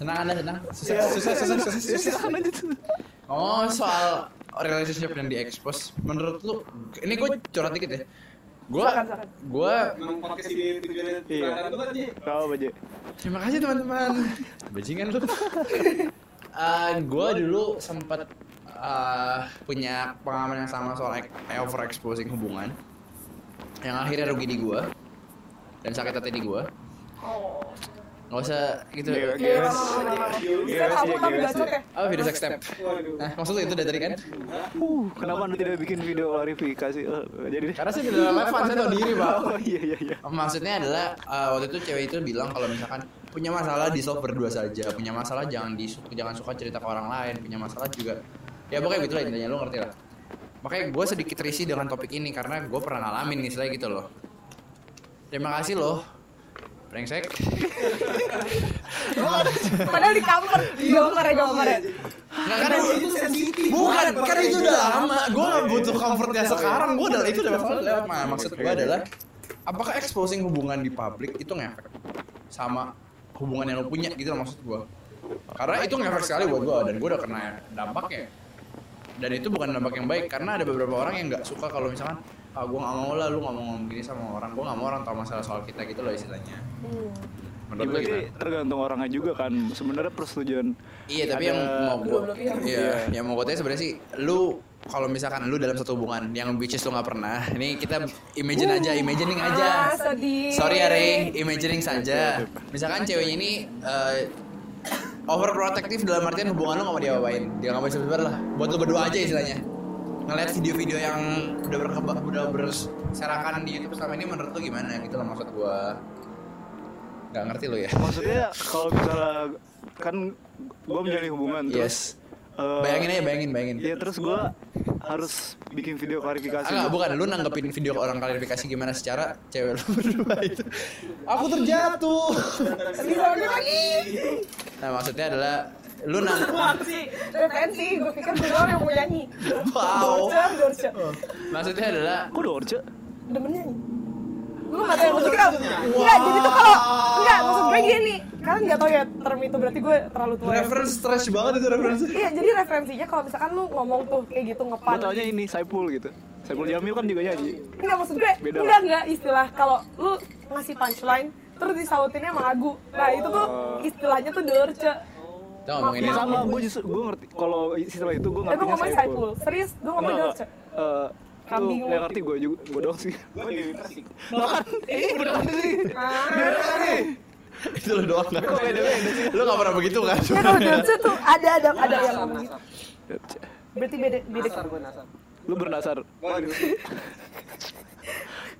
Senang anda senang? Susah, susah, susah, susah, susah. Tuh. Oh soal relationship yang diekspos, menurut lu, ini gue curhat dikit ya. Gue, gue, Memang podcast ini tujuannya Iya. kan? Kau aja. terima kasih teman-teman. Bajingan lu. Eh, gue dulu sempat eh, punya pengalaman yang sama soal ek- overexposing hubungan, yang akhirnya rugi di gue dan sakit hati di gue. Oh. Nggak usah gitu. Guys. Saya tahu tapi bacot ya. Oh video sex tape. Waduh. Nah maksud lu itu dari tadi kan? Uh, kenapa anda tidak bikin video klarifikasi? Eh, jadi. Karena saya tidak relevan, saya tahu diri pak. Oh iya iya iya. Maksudnya adalah uh, waktu itu cewek itu bilang kalau misalkan punya masalah di solve berdua saja, punya masalah jangan di jangan suka cerita ke orang lain, punya masalah juga ya pokoknya gitu lah intinya lu ngerti lah. Makanya gue sedikit risih dengan topik ini karena gue pernah ngalamin istilahnya gitu loh. Terima kasih loh. Brengsek. Padahal di kamar, gambar ya gambar ya. Nggak karena itu sensitif. Bukan, karena itu udah lama. Gue gak butuh comfortnya sekarang. Gue udah itu udah lewat. Nah, maksud gue adalah apakah exposing hubungan di publik itu ngefek sama hubungan yang lo punya gitu loh maksud gue. Karena itu ngefek sekali buat gue dan gue udah kena dampaknya. Dan itu bukan dampak yang baik karena ada beberapa orang yang nggak suka kalau misalkan ah gue nggak mau lah lu nggak mau ngomong gini sama orang. Gue nggak mau orang tahu masalah soal kita gitu loh istilahnya. Hmm. menurut lu Berarti tergantung orangnya juga kan. Sebenarnya persetujuan Iya tapi Ada- yang mau gue lebih. Iya yang mau gue tanya sebenarnya sih Lu kalau misalkan lu dalam satu hubungan yang which is lu gak pernah Ini kita imagine aja, imagining aja. Ah, sedih. Sorry ya Rey, imagining saja. Misalkan ceweknya ini eh, overprotective dalam artian hubungan lu gak mau diapain Dia gak mau sebar lah. Buat lu berdua aja istilahnya Ngeliat video-video yang udah berkembang, udah berserakan di Youtube selama ini menurut lu gimana? Gitu loh maksud gue Gak ngerti lu ya. Maksudnya kalau misalnya kan gue menjalin hubungan terus Yes. eh, Bayangin aja, bayangin, bayangin. ya terus gue harus bikin video klarifikasi. Ah, enggak, bukan lu nanggepin video orang klarifikasi gimana secara cewek lu berdua itu. Aku terjatuh. Lagi. Nah, maksudnya adalah lu sih? Referensi, gue pikir gue doang yang mau nyanyi. Wow. Dorce, Dorce. maksudnya adalah kok dorce Demen nyanyi. Lu gak tau yang musik apa? Enggak, jadi tuh kalau Enggak, maksud gue gini Kalian gak tau ya term itu, berarti gue terlalu tua ya. reference trash banget itu reference. Iya, jadi referensinya kalau misalkan lu ngomong tuh kayak gitu ngepan gue taunya ini Saipul gitu Saipul Jamil kan juga nyanyi Enggak, maksud gue Beda Enggak, enggak istilah Kalau lu ngasih punchline Terus disautinnya sama lagu Nah itu tuh istilahnya tuh dorce Kita ngomongin ini. sama, gue justru gue ngerti kalau istilah itu gue Eh, gue ngertinya ngomongin Saipul. Saiful Serius, gue ngomongin dorce eh, Kambing itu yang ngerti gue juga, gue doang sih. Gue di Persik. Nah kan, ini bener sih. Itu lu doang kan. Lu gak pernah begitu kan? Ya kalau dorce tuh ada ada ada yang ngomong gitu Berarti beda beda Nasar gue nasar. Lu bernasar. Waduh.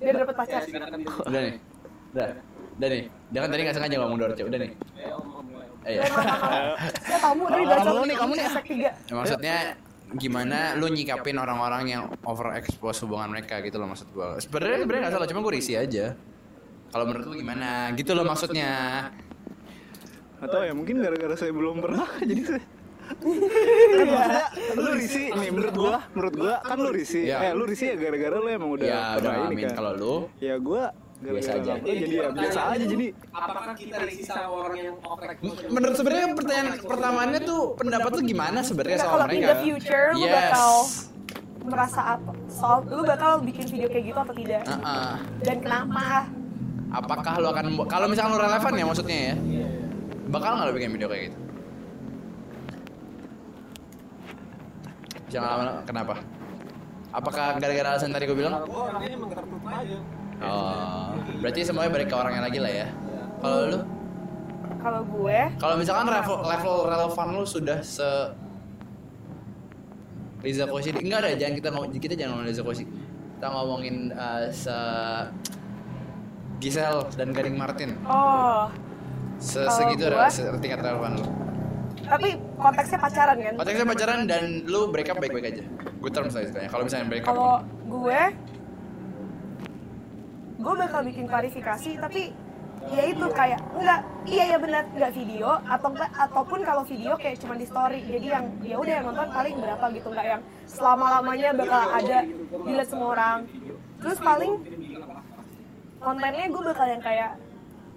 Biar dapet pacar. Udah nih. Udah. Udah nih. Jangan tadi gak sengaja ngomong Dorce. Udah nih. Eh. Eh, ya. Ya kamu dari baca Kamu nih, kamu nih. Tiga Ya, maksudnya gimana lu nyikapin orang-orang yang overexpose hubungan mereka gitu loh maksud gua. Sebenarnya sebenarnya nggak salah, cuma gua risih aja. Kalau menurut lu gimana? Gitu loh maksudnya. Atau ya mungkin gara-gara saya belum pernah jadi saya kan maksudnya lu risih nih menurut gua menurut gua kan lu risih Iya. eh lu risih ya gara-gara lu emang udah Ya udah pernah ini kan. kalau lu ya gua Biasa aja. jadi ya biasa aja jadi Apakah kita risih sama orang yang oprek? menurut sebenarnya pertanyaan pertamanya tuh pendapat lu gimana sebenarnya Nah, soal kalau in mereka? the future lu yes. bakal merasa apa? Soal lu bakal bikin video kayak gitu atau tidak? Heeh. Dan kenapa? Apakah lu akan kalau misalkan lu relevan ya maksudnya ya? Bakal nggak lu bikin video kayak gitu? Jangan lama kenapa? Apakah gara-gara alasan tadi gue bilang? Kalau gue orangnya emang tertutup aja. Oh, berarti semuanya balik ke orangnya lagi lah ya. Kalau lu, Kalau gue, kalau misalkan level level relevan lu sudah se Riza Koshi, enggak ada, jangan kita ngomong kita jangan ngomongin Riza Koshi. Kita ngomongin uh, se Gisel dan Gading Martin. oh, Se segitu ada se- tingkat relevan lu. Tapi konteksnya pacaran kan? Konteksnya pacaran dan lu break up baik-baik aja. Good terms lah istilahnya. Kalau misalnya break up. Kalau gue, gue bakal bikin klarifikasi, tapi ya itu kayak enggak, iya ya benar nggak video atau enggak ataupun kalau video kayak cuma di story, jadi yang ya udah yang nonton paling berapa gitu, nggak yang selama lamanya bakal ada dilihat semua orang. Terus paling kontennya gue bakal yang kayak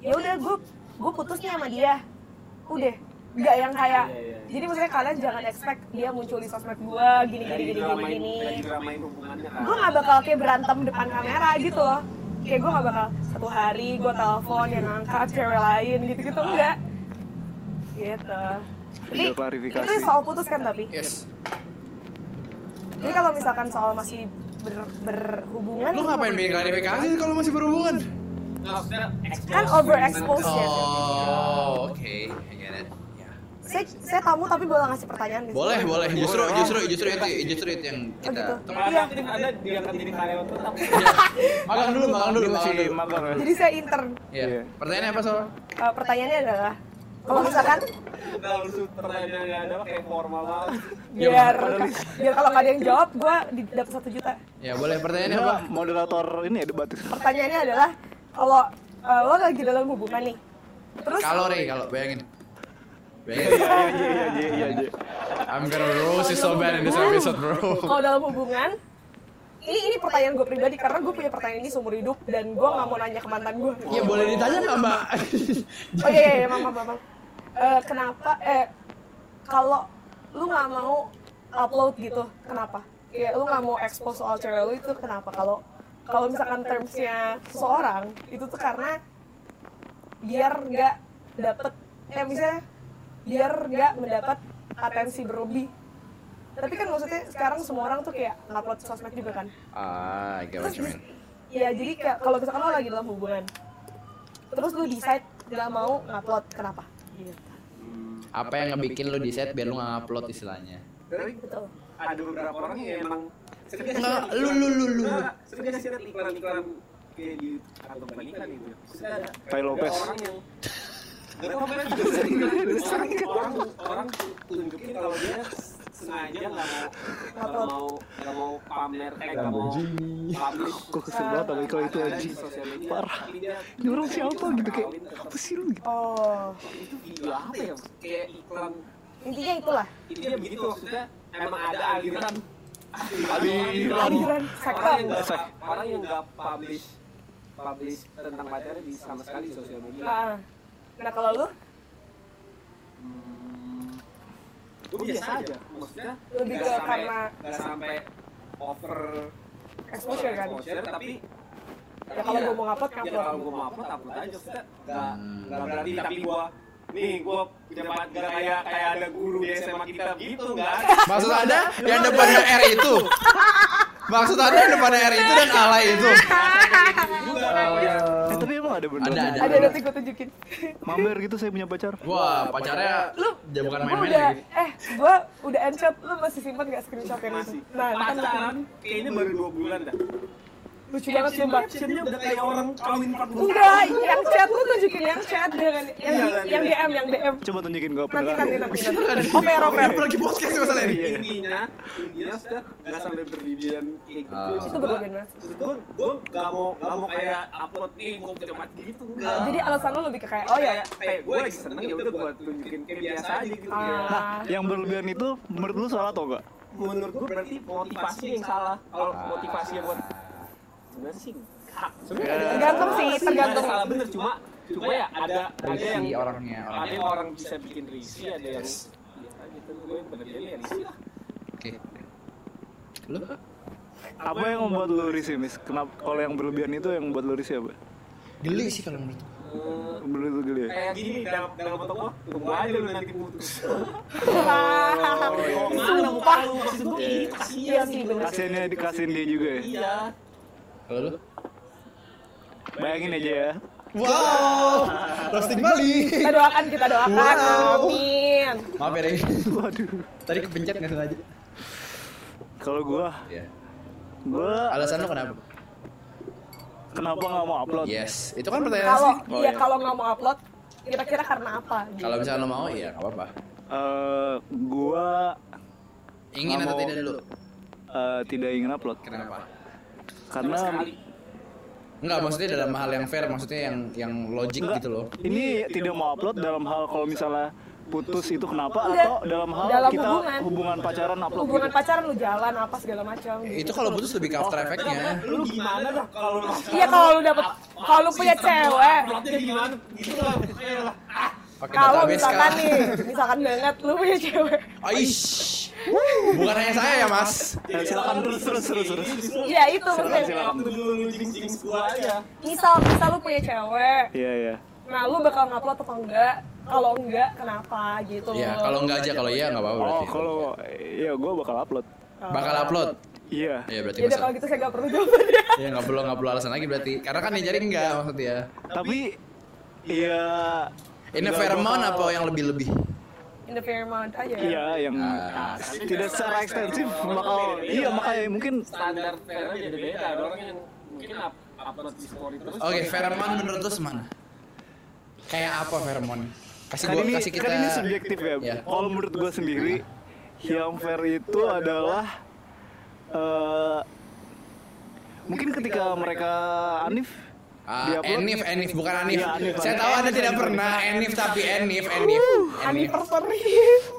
ya udah gue gue putus nih sama dia, udah nggak yang kayak Iya, iya. jadi maksudnya kalian jangan expect dia muncul di sosmed gua gini gini gini gini dramain, gini kan. gue gak bakal kayak berantem depan kamera gitu loh kayak gue gak bakal satu hari gue telepon yang angkat cewek lain gitu gitu enggak gitu jadi itu soal putus kan tapi Yes. jadi kalau misalkan soal masih ber, berhubungan Lu ngapain bikin klarifikasi kalau masih berhubungan? Nggak, kan overexpose ya Oh, oke. I get it. Ya. saya, saya tamu tapi boleh ngasih pertanyaan sini. Boleh, boleh. Justru justru justru itu justru itu yang Oh, kita gitu. Kalau Iya. aktif ada diangkat jadi karyawan tetap. magang dulu, magang dulu, magang dulu. magang ya. jadi saya intern Iya. Iya. Pertanyaannya apa soal? Uh, pertanyaannya adalah kalau misalkan Kalau lu pertanyaan nggak ada kayak formal banget. biar biar kalau nggak ada yang jawab gue dapat satu juta Ya, boleh pertanyaannya apa? Moderator ini ya debat. pertanyaannya adalah kalau uh, lo lagi dalam hubungan nih terus Kalori kalau bayangin. Iya iya iya iya iya. iya. I'm gonna roast you so bad in this episode, bro. kalau dalam hubungan ini ini pertanyaan gue pribadi karena gue punya pertanyaan ini seumur hidup dan gue nggak mau nanya ke mantan gue Ya boleh ditanya nggak, Mbak? oh iya iya, iya mama mama Eh, kenapa eh kalau lu nggak mau upload gitu kenapa ya lu nggak mau expose soal cewek lu itu kenapa kalau kalau misalkan termsnya seseorang itu tuh karena biar nggak dapet eh misalnya biar nggak mendapat atensi berlebih tapi kan maksudnya sekarang semua orang tuh kayak ngupload sosmed juga kan Ah, I get what you mean. ya jadi kayak kalau misalkan lo lagi dalam hubungan terus lu decide nggak mau ngupload kenapa gitu Apa yang ngebikin lu set biar lu nggak upload istilahnya? Tapi betul ada beberapa orang yang emang Nggak, lu, lu, lu, lu. Sering iklan-iklan kayak di atau gitu. Maksudnya ada Tai Lopez. orang yang Gak tau sering orang orang tunjukin kalau dia sengaja nggak mau nggak mau nggak mau pamer eh nggak mau publish Gue kesel banget sama iklan itu media Parah. Ini orang siapa gitu kayak apa sih lu gitu. oh itu video apa ya kayak iklan intinya itulah intinya begitu maksudnya emang ada aliran aliran sektor orang yang nggak orang yang nggak publish publish tentang pacarnya di sama sekali sosial media nah, kalau lu? Gue biasa aja. maksudnya Lebih ke sampai- karena- nggak sampai over exposure kan? exposure tapi ya kalau iya. gue mau ngupload ya kalau gue mau upload aja. Maksudnya nggak Hmm. nggak berarti tapi gue nih gue punya nggak kayak kayak ada guru di SMA kita gitu nggak ada. Maksud Anda yang depannya R itu? Maksud Anda yang depannya R itu dan alay itu? juga ada bener. Ada, ada. ada nanti gue tunjukin Mamer gitu saya punya pacar. Wah, pacarnya lu dia bukan main-main udah lagi. eh gue udah enshot lu masih simpan gak screenshot yang itu nah kan pacaran kayaknya baru dua bulan dah lucu banget sumpah. captionnya udah kayak orang kawin 40 tahun. enggak yang chat lu tunjukin yang chat dengan yang, Iya, yang DM yang DM Coba tunjukin gue nanti nanti nanti over Apa lagi podcast masalah ini? intinya intinya sudah nggak sampai berlebihan kayak gitu. Ah. itu berlebihan banget gue gue gak mau gak mau kayak upload nih mau cepat gitu enggak jadi alasan lu lebih ke kayak oh ya kayak gue lagi seneng ya udah gue tunjukin kayak biasa aja gitu. ya ah, Yang berlebihan itu menurut lu salah atau enggak? menurut gue berarti motivasi yang salah. Kalau motivasi yang buat sebenarnya sih enggak. sebenarnya ada- Tergantung sih, tergantung. salah bener cuma cuma ya ada ada yang orangnya, ada yang orang bisa bikin risih ada yang gitu gue ya lah Oke. Lu? Apa yang membuat lu risih, Mis? Kenapa kalau yang berlebihan itu yang membuat lu risih apa? Geli sih kalau menurut. Eh, Menurut lu geli ya? kayak gini dalam dalam foto gua tunggu aja lu nanti putus Oh, mana muka lu maksud gua gitu kasihan sih bener Kasiannya dikasihin dia juga ya? iya Kalau lu? Bayangin aja ya. Wow, roasting Bali. kita doakan kita doakan Wow. amin Maaf ya, Rey. Waduh. Tadi kepencet nggak sengaja. Kalau gua, Ya. gua Alasan lu kenapa? kenapa nggak mau upload? Yes, itu kan pertanyaan kalau sih. Oh, iya iya. kalau nggak mau upload kira-kira karena apa gitu. Kalau misalnya lu mau, ya nggak apa-apa. Eh, gua Ingin atau mau. tidak dulu? eh, tidak ingin upload Kenapa? Karena Enggak, maksudnya dalam hal yang fair, maksudnya yang yang logik Enggak. gitu loh. ini tidak mau upload dalam hal kalau misalnya putus itu kenapa Enggak. atau dalam hal Dalam kita hubungan. hubungan pacaran upload hubungan gitu? pacaran lu jalan apa segala macam gitu. Itu kalau putus lebih ke after effect-nya. lu gimana dah kalau lu iya kalau lu dapet kalau lu punya cewek gimana gitu lah Kalau database misalkan nih, misalkan banget lu punya cewek. Aish. Bukan hanya saya ya, Mas. Ya, silakan terus terus terus terus. Ya itu maksudnya. Misal, misal lu punya cewek, Iya iya. nah lu bakal ngupload atau enggak? Kalau enggak, kenapa gitu? Ya, kalau enggak aja, kalau iya enggak apa-apa Oh berarti. kalau iya gue bakal upload. Bakal upload. Iya. Iya berarti Jadi bisa. kalau gitu saya gak perlu jawabannya. Ya enggak perlu enggak perlu alasan lagi berarti. Karena kan yang jadi enggak maksudnya. Tapi iya. Ini nggak pheromone apa yang lebih-lebih? In the fair amount aja. Iya yang Ah. tidak secara ekstensif bakal iya makanya mungkin Standar fair aja beda. Ada orang yang mungkin up- upload di story terus. Oke, pheromone menurut lu semana? Kayak apa pheromone? Kasih kan gua ini kasih kita kan ini subjektif ya. Ya. Kalau menurut gue sendiri yang fair itu adalah eh mungkin ketika mereka Anif Di-upload- Enif, Enif bukan Anif. Iya, Anif, Saya tahu Anda tidak pernah Enif tapi Enif, Enif. Enif. Anniversary.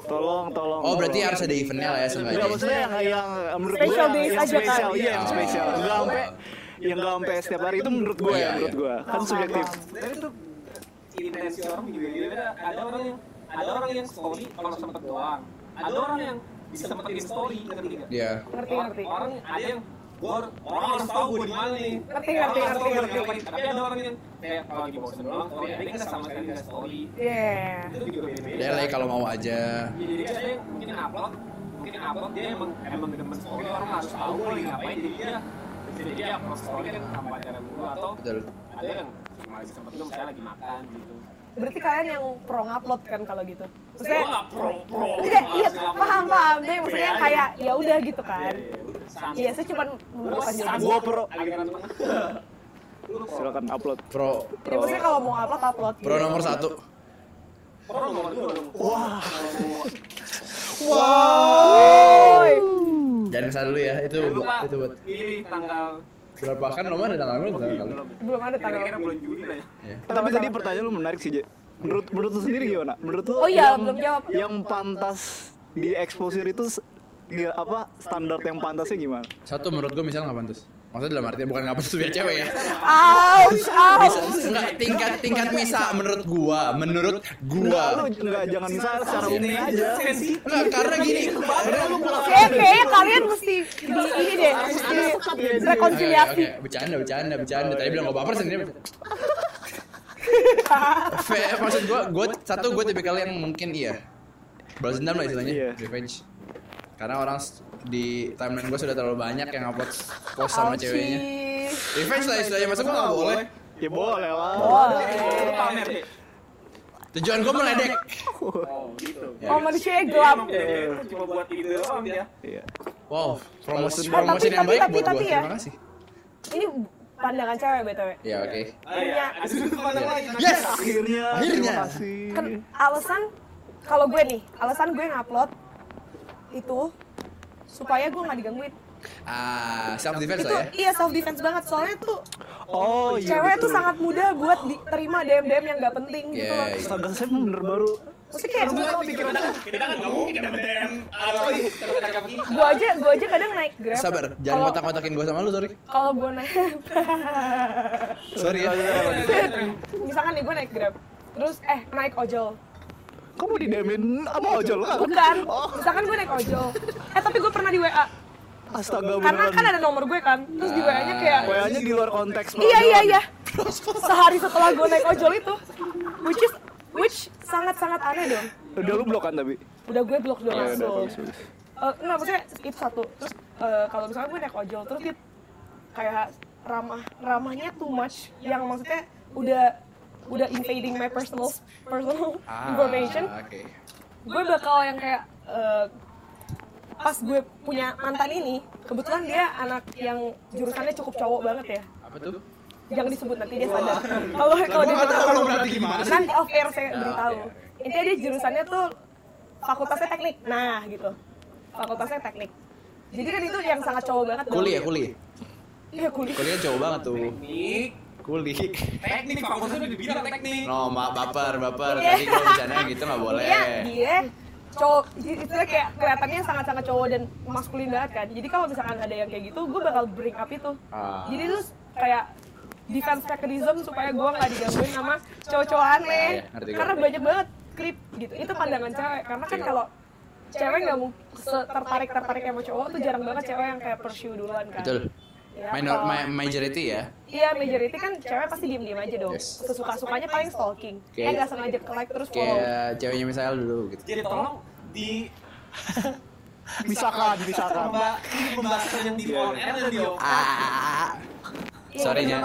tolong tolong Oh, berarti harus ada eventnya lah ya Enggak seenggaknya. maksudnya yang yang menurut Special gue yang, aja kan? spesial, iya yang spesial. Enggak sampai yang enggak sampai setiap hari itu menurut gue Iya, ya, menurut iya. gue. Kan subjektif. Tapi itu intensi orang juga beda. Ada orang yang ada orang yang story kalau sempet doang. Ada orang yang bisa sempetin story ngerti nggak? Iya. Ngerti, ngerti. Orang ada yang gua orang harus tahu gua di mana nih. Ngerti, ngerti, ngerti. Tapi ada orang yang kayak kalau lagi bosan doang story, ada yang nggak sama sekali nggak story. Yeah. Itu juga beda. Dia lagi kalau mau aja. Jadi ada yang mungkin upload, mungkin upload dia emang emang demen story orang harus tahu lagi ngapain jadi dia jadi dia upload story kan sama pacaran gua atau Betul. ada yang cuma lagi sempet itu misalnya lagi makan gitu. Berarti kalian yang pro ngupload kan kalau gitu? Gua Maksudnya pro pro. Iya, iya, paham, paham. Tapi maksudnya kayak ya udah gitu kan. Iya, saya cuma aja. Gue pro. Kan pro. Silakan upload. Pro Jadi maksudnya kalau mau upload upload. pro nomor satu. Pro nomor dua. Wah. Woi. Jangan salah dulu ya. Itu itu buat ini tanggal berapa kan nomor ada tanggal berapa tanggal? Belum ada tanggal. kira-kira bulan Juli lah ya. Iya. Tapi tadi pertanyaan lu menarik sih, Je. Menurut menurut lu sendiri gimana? Menurut lu Oh iya, yang, belum jawab. Yang pantas di exposure itu dia apa standar yang pantasnya gimana? Satu menurut gue misalnya nggak pantas. Maksudnya dalam artian bukan nggak pantas biar cewek ya. Ouch. Bisa, enggak tingkat tingkat misa menurut gua, menurut Enggak, lu gua. enggak jangan misalnya secara umum aja. Enggak, karena gini. Kayaknya kalian mesti di ini deh, mesti Oke, rekonsiliasi. oke, bercanda, bercanda, bercanda. Tadi bilang gak baper sendiri. Fe- maksud gua, gua satu gua tipikal yang mungkin iya. Balas dendam lah istilahnya, Iya. revenge. Karena orang di timeline gua sudah terlalu banyak yang upload post sama Ouchie. ceweknya. Revenge lah istilahnya, masa gua gak boleh? Ya boleh lah. Lu pamer. Tujuan gua meledek. Oh gitu. Oh manusia gelap. Emang dia cuma buat ide doang dia. Iya. Wow, promosi Tapi- promosi yang baik buat tapi ya. Terima kasih. Ini pandangan cewek btw. Ya oke. Ah iya, lain. Yes. Akhirnya. Akhirnya. Terima kasih. Kan alasan kalau gue nih, alasan gue ngupload itu supaya gue nggak digangguin. Ah, self defense Itu lah ya. iya self defense banget soalnya tuh Oh iya. cewek tuh sangat mudah buat diterima DM DM yang nggak penting gitu loh. Iya, Astaga, saya bener baru. Maksudnya kayak Kita kan nggak mungkin dapat DM. Gue aja gue aja kadang naik grab. Sabar, jangan kotak-kotakin gua sama lu, sorry. Kalau gue naik, Sorry ya. misalkan nih gue naik grab, terus eh naik ojol, Kamu didemin sama ojol kan? bukan, Oh. misalkan gue naik ojol, eh tapi gue pernah di WA, Astaga karena beneran. kan ada nomor gue kan, terus di WA nya kayak, WA-nya di luar konteks. iya iya iya, sehari setelah gue naik ojol itu, which is which sangat sangat aneh dong, Udah lu blok kan tapi? udah gue blok dong Ya udah langsung. bagus bagus. Eh, enggak maksudnya itu satu terus eh, kalau misalnya gue naik ojol terus dia kayak ramah ramahnya too much yang maksudnya udah udah invading my personal personal Ah, information Oke. gue bakal yang kayak eh, pas gue punya mantan ini kebetulan dia anak yang jurusannya cukup cowok banget ya Apa tuh? jangan disebut nanti dia sadar kalau kalau dia tahu lo berarti gimana sih? nanti off air saya Ah, beritahu intinya dia jurusannya tuh fakultasnya teknik nah gitu fakultasnya teknik jadi kan itu yang sangat cowok banget. Kuliah, kuliah. iya kuliah Kuliah cowok banget tuh. Teknik, Kuliah. teknik fakultasnya udah dibilang teknik. No, ma baper, baper. Iya. Tadi gua bercanda gitu nggak boleh. Iya, dia cowok jadi itu kayak kelihatannya sangat-sangat cowok dan maskulin banget kan jadi kalau misalkan ada yang kayak gitu gue bakal bring up itu Ah. jadi terus kayak defense mechanism supaya gue nggak digangguin sama cowok-cowok aneh Iya, karena banyak banget creep gitu itu pandangan cewek karena kan kalau cewek nggak tertarik tertarik sama cowok tuh jarang banget cewek yang kayak pursue duluan kan Betul. Ya, Minor, kalau- ma- majority ya. Iya, majority kan cewek pasti diem-diem aja dong. Yes. Sesuka-sukanya paling stalking. Kayak- Kayak nggak sengaja ke like terus follow. Kayak ceweknya misalnya dulu gitu. Jadi tolong di Misalkan, misalkan. Mbak, ini pembahasan yang di on air dan di off. Ah. Iya, Sorry nya.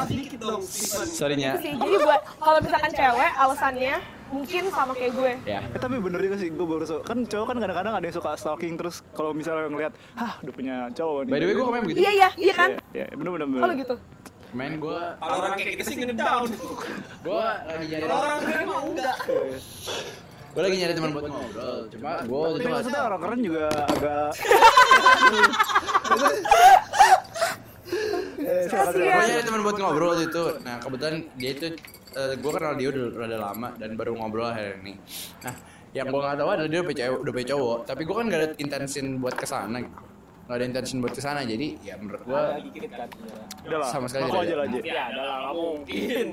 Sorry nya. Jadi buat kalau misalkan cewek alasannya mungkin sama kayak gue. Ya. Eh, tapi bener juga sih, gue baru so, kan cowok kan kadang-kadang ada yang suka stalking terus kalau misalnya ngeliat, hah udah punya cowok nih. By the way gue kemarin begitu. Iya iya iya kan. Iya, iya, bener bener. bener. Kalau gitu. Main gue Kalau orang kayak gitu sih ngedown. gue lagi nyari Kalau orang kayak mau enggak. gue lagi nyari teman buat ngobrol. Cuma gue waktu Tapi itu maksudnya orang keren juga agak Eh, gue nyari teman buat ngobrol waktu itu. Nah kebetulan dia itu gue kenal dia udah rada lama dan baru ngobrol hari ini. Nah yang gue nggak tahu adalah dia udah cewek, udah cowok. Tapi gue kan gak ada intention buat ke sana. gitu. Gak ada intention buat ke sana. Jadi ya menurut gue kan. Udah lah, Sama sekali tidak aja ada. Ji. Ya, ada lah, nggak mungkin.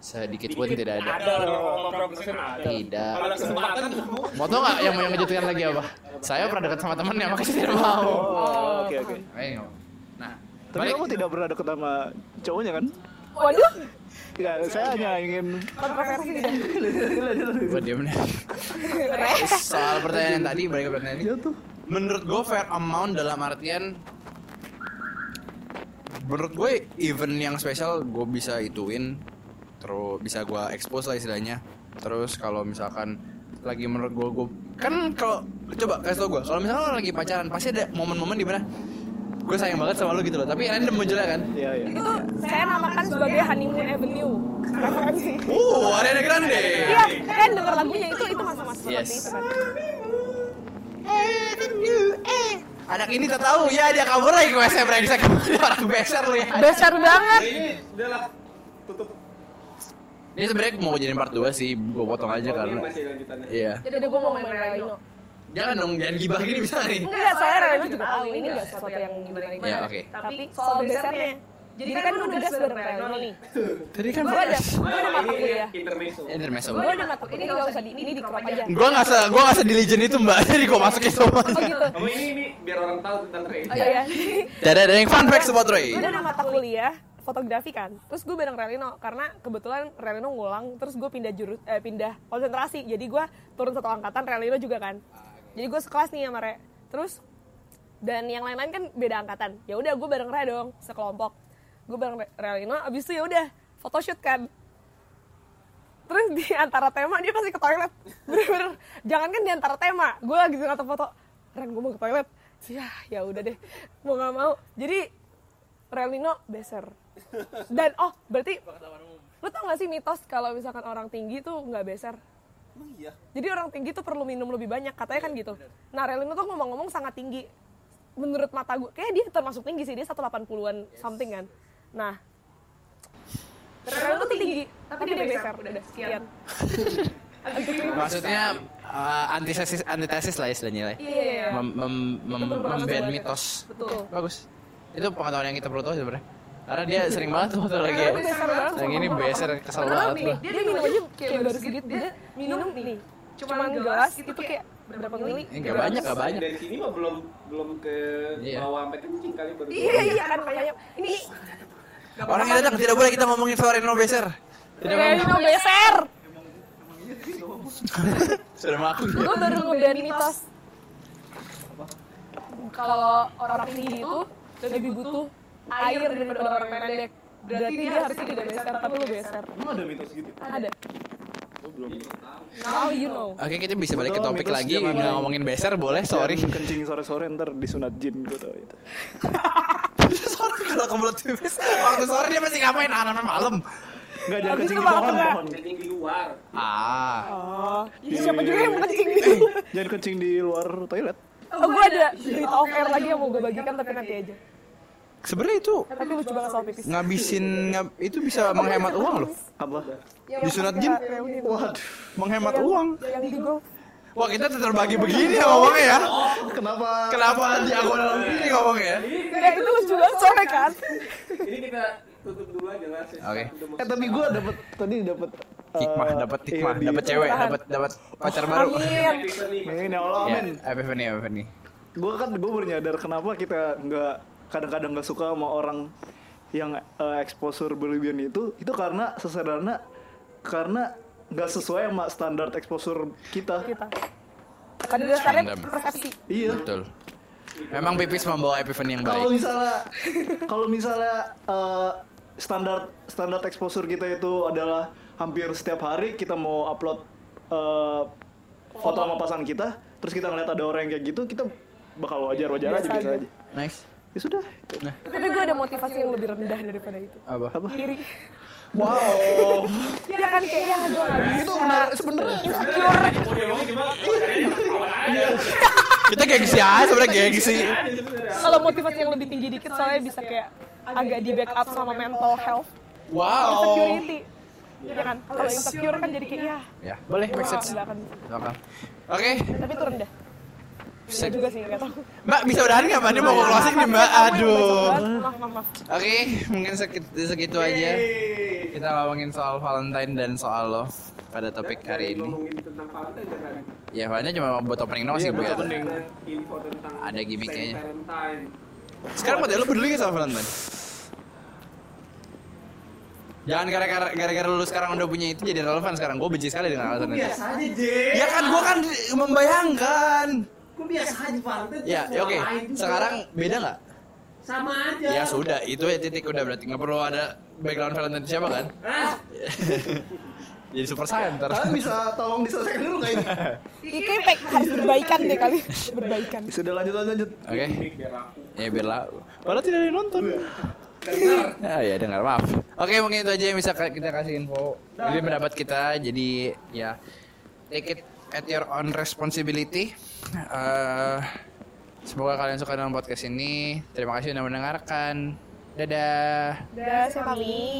sedikit pun tidak ada. Ada. Tidak. Kalau ada kesempatan, Mau tau nggak yang mau yang ngejutkan lagi apa? Saya pernah dekat sama temennya makanya tidak mau. Oh, oke oke. Ayo. Nah, Tapi kamu tidak pernah deket sama cowoknya kan? Waduh, Tidak, saya hanya ingin kontroversi tidak. Soal pertanyaan yang tadi, balik ke pertanyaan ini. jatuh. Menurut gue fair amount dalam artian Menurut gue event yang spesial gue bisa ituin Terus bisa gue expose lah istilahnya Terus kalau misalkan lagi menurut gue, gue kan kalau coba kasih tau gue kalau misalkan lagi pacaran pasti ada momen-momen di mana gue sayang banget sama lo gitu loh tapi random munculnya kan Iya iya. Itu saya namakan sebagai honeymoon avenue. Referensi. uh Ariana Grande Iya, kan denger lagunya itu itu masa-masa seperti Yes. itu kan. anak ini tak tahu ya dia kabur lagi ke WC brengsek orang beser lu ya Besar banget. ini udahlah tutup. Ini sebenarnya mau jadiin part 2 sih, gue potong aja Oh, karena masih lanjutannya. Iya. Jadi gue mau main Relino. Jangan dong, jangan gibah gini bisa nih. Enggak, saya Relino juga tahu ini enggak sesuatu yang gimana gimana. Ya, oke. Tapi soal besarnya. Jadi kan lu udah gas nih. Tadi kan Gue ada, gue ada mata kuliah. intermezzo. intermezzo. Gue ada mata kuliah, ini gak usah di, ini di crop aja. Gue nggak se, gue nggak se di legend itu mbak, jadi gue masukin semua. Oh gitu. Oh ini ini biar orang tahu tentang Ray. Oh iya. Jadi ada yang fun fact about Roy. gue ada mata kuliah fotografi kan terus gue bareng Relino karena kebetulan Relino ngulang terus gue pindah jurus eh, pindah konsentrasi jadi gue turun satu angkatan Relino juga kan jadi gue sekelas nih sama Re. Terus dan yang lain-lain kan beda angkatan. Ya udah gue bareng Re dong sekelompok. Gue bareng Re- Relino abis itu ya udah photoshoot kan. Terus di antara tema dia pasti ke toilet. Bener-bener jangan kan di antara tema. Gue lagi ngata foto Ren gue mau ke toilet. Ya ya udah deh mau nggak mau. Jadi Relino beser. Dan oh berarti lu tau gak sih mitos kalau misalkan orang tinggi tuh nggak beser Emang iya. jadi orang tinggi tuh perlu minum lebih banyak katanya kan gitu. nah Relino tuh ngomong-ngomong sangat tinggi. Menurut mata gue kayak dia termasuk tinggi sih dia 180-an something kan. Nah Relino tuh tinggi tapi dia beser udah sekian. Maksudnya uh, antitesis antitesis lah istilahnya lah. iya iya iya. Mem, mem, mem, memban mitos. betul. Bagus. Itu pengetahuan yang kita perlu tahu sebenarnya. Karena dia sering banget tuh lagi ya. Yang ini beser kesel banget dia minum aja kayak baru sedikit dia minum nih cuman gelas itu kayak berapa mili Ini nggak banyak, nggak banyak. Dari sini mah belum belum ke Iya. bawah sampai kencing kali baru. iya iya kan makanya ini Orang yang datang tidak boleh kita ngomongin Florino beser. Tidak boleh. Relino beser Sudah mengaku. gue baru ngeban mitos kalau orang tinggi itu lebih butuh air daripada orang pendek berarti dia harusnya tidak beser tapi lu beser Emang ada mitos gitu? ada Oh, belum. now you know Oke kita bisa balik ke topik lagi nggak ngomongin beser boleh sorry. Kencing sore-sore ntar disunat jin gue tau itu. sorry kalau kebelet tipis. Waktu sore dia pasti ngapain anak malam. Enggak jangan kencing di pohon, pohon. Kencing di luar. Ah. oh siapa juga yang mau kencing di Jangan kencing di luar toilet. oh gue ada berita off air lagi yang mau gue bagikan tapi nanti aja Sebenarnya itu tapi lucu banget soal pipis ngabisin ngab- itu bisa menghemat uang loh. Apa? Yang Disunat jin? Waduh. Menghemat Yang- uang. yang di golf Wah kita terbagi begini ya ngomongnya ya. Kenapa? Kenapa diagonal begini ngomongnya ya? ya itu lucu banget soalnya kan Ini kita tutup dulu aja lah. sesi Oke. mau Eh tapi gue dapet tadi dapet eh, Hikmah, dapat hikmah, iya, di- dapat cewek, dapat dapat pacar baru. Amin. Epiphany. Ini Allah Ya, amin. Epiphany, Epiphany. Gue kan gue baru nyadar kenapa kita nggak kadang-kadang nggak suka sama orang yang eh, exposure berlebihan itu itu karena sesederhana karena nggak sesuai sama standar exposure kita. kita pada dasarnya persepsi Iya. Betul. Memang pipis membawa epiphany yang Kalau baik. misalnya kalau misalnya eh, standar standar exposure kita itu adalah hampir setiap hari kita mau upload eh, foto sama pasangan kita, terus kita ngeliat ada orang yang kayak gitu, kita bakal wajar-wajar aja Biasa biasa aja. aja. Nice. Ya sudah. tapi gue ada motivasi yang lebih rendah daripada itu Apa? Apa? iri Wow. ya kan kayak ya gue gak bisa itu benar sebenarnya. insecure Kita gengsi aja sebenarnya gengsi. kalau motivasi yang lebih tinggi dikit soalnya bisa kayak agak di backup sama mental health Wow. insecurity ya kan kalau insecure kan jadi kayak ya Ya, boleh nggak akan Silakan. Oke, tapi itu rendah Bisa juga sih nggak tahu Mbak bisa udahan nggak Mbak? Ini mau closing nih Mbak. Aduh. Oke, mungkin segitu, segitu aja. Kita ngomongin soal Valentine dan soal love pada topik hari ini. ngomongin tentang Valentine ya kan? Ya, Valentine cuma buat opening doang sih Iya, Bu buat ya. Ada info tentang Ada gimmicknya. Sekarang buat lo peduli nggak sama Valentine? Jangan gara-gara gara-gara lu sekarang udah punya itu jadi relevan sekarang. Gue benci sekali dengan alasan itu. Biasa aja, J. Ya kan gue kan membayangkan. Kok biasa aja Valentine? Ya, ya oke. Juga. Sekarang beda nggak? sama aja. Ya sudah, itu ya titik udah berarti nggak perlu ada background Valentine siapa kan? Ah, Jadi super center. Kalian bisa tolong diselesaikan dulu nggak ini? Ini kayak pe- harus berbaikan deh kali berbaikan Sudah lanjut lanjut lanjut. Oke. biar aku. Ya biar lah. Padahal tidak ada yang nonton. Ya, ya dengar maaf. Oke mungkin itu aja yang bisa kita kasih info. Jadi pendapat kita. Jadi ya take it at your own responsibility. Eh, semoga kalian suka dengan podcast ini. Terima kasih sudah mendengarkan. Dadah. udah saya pamit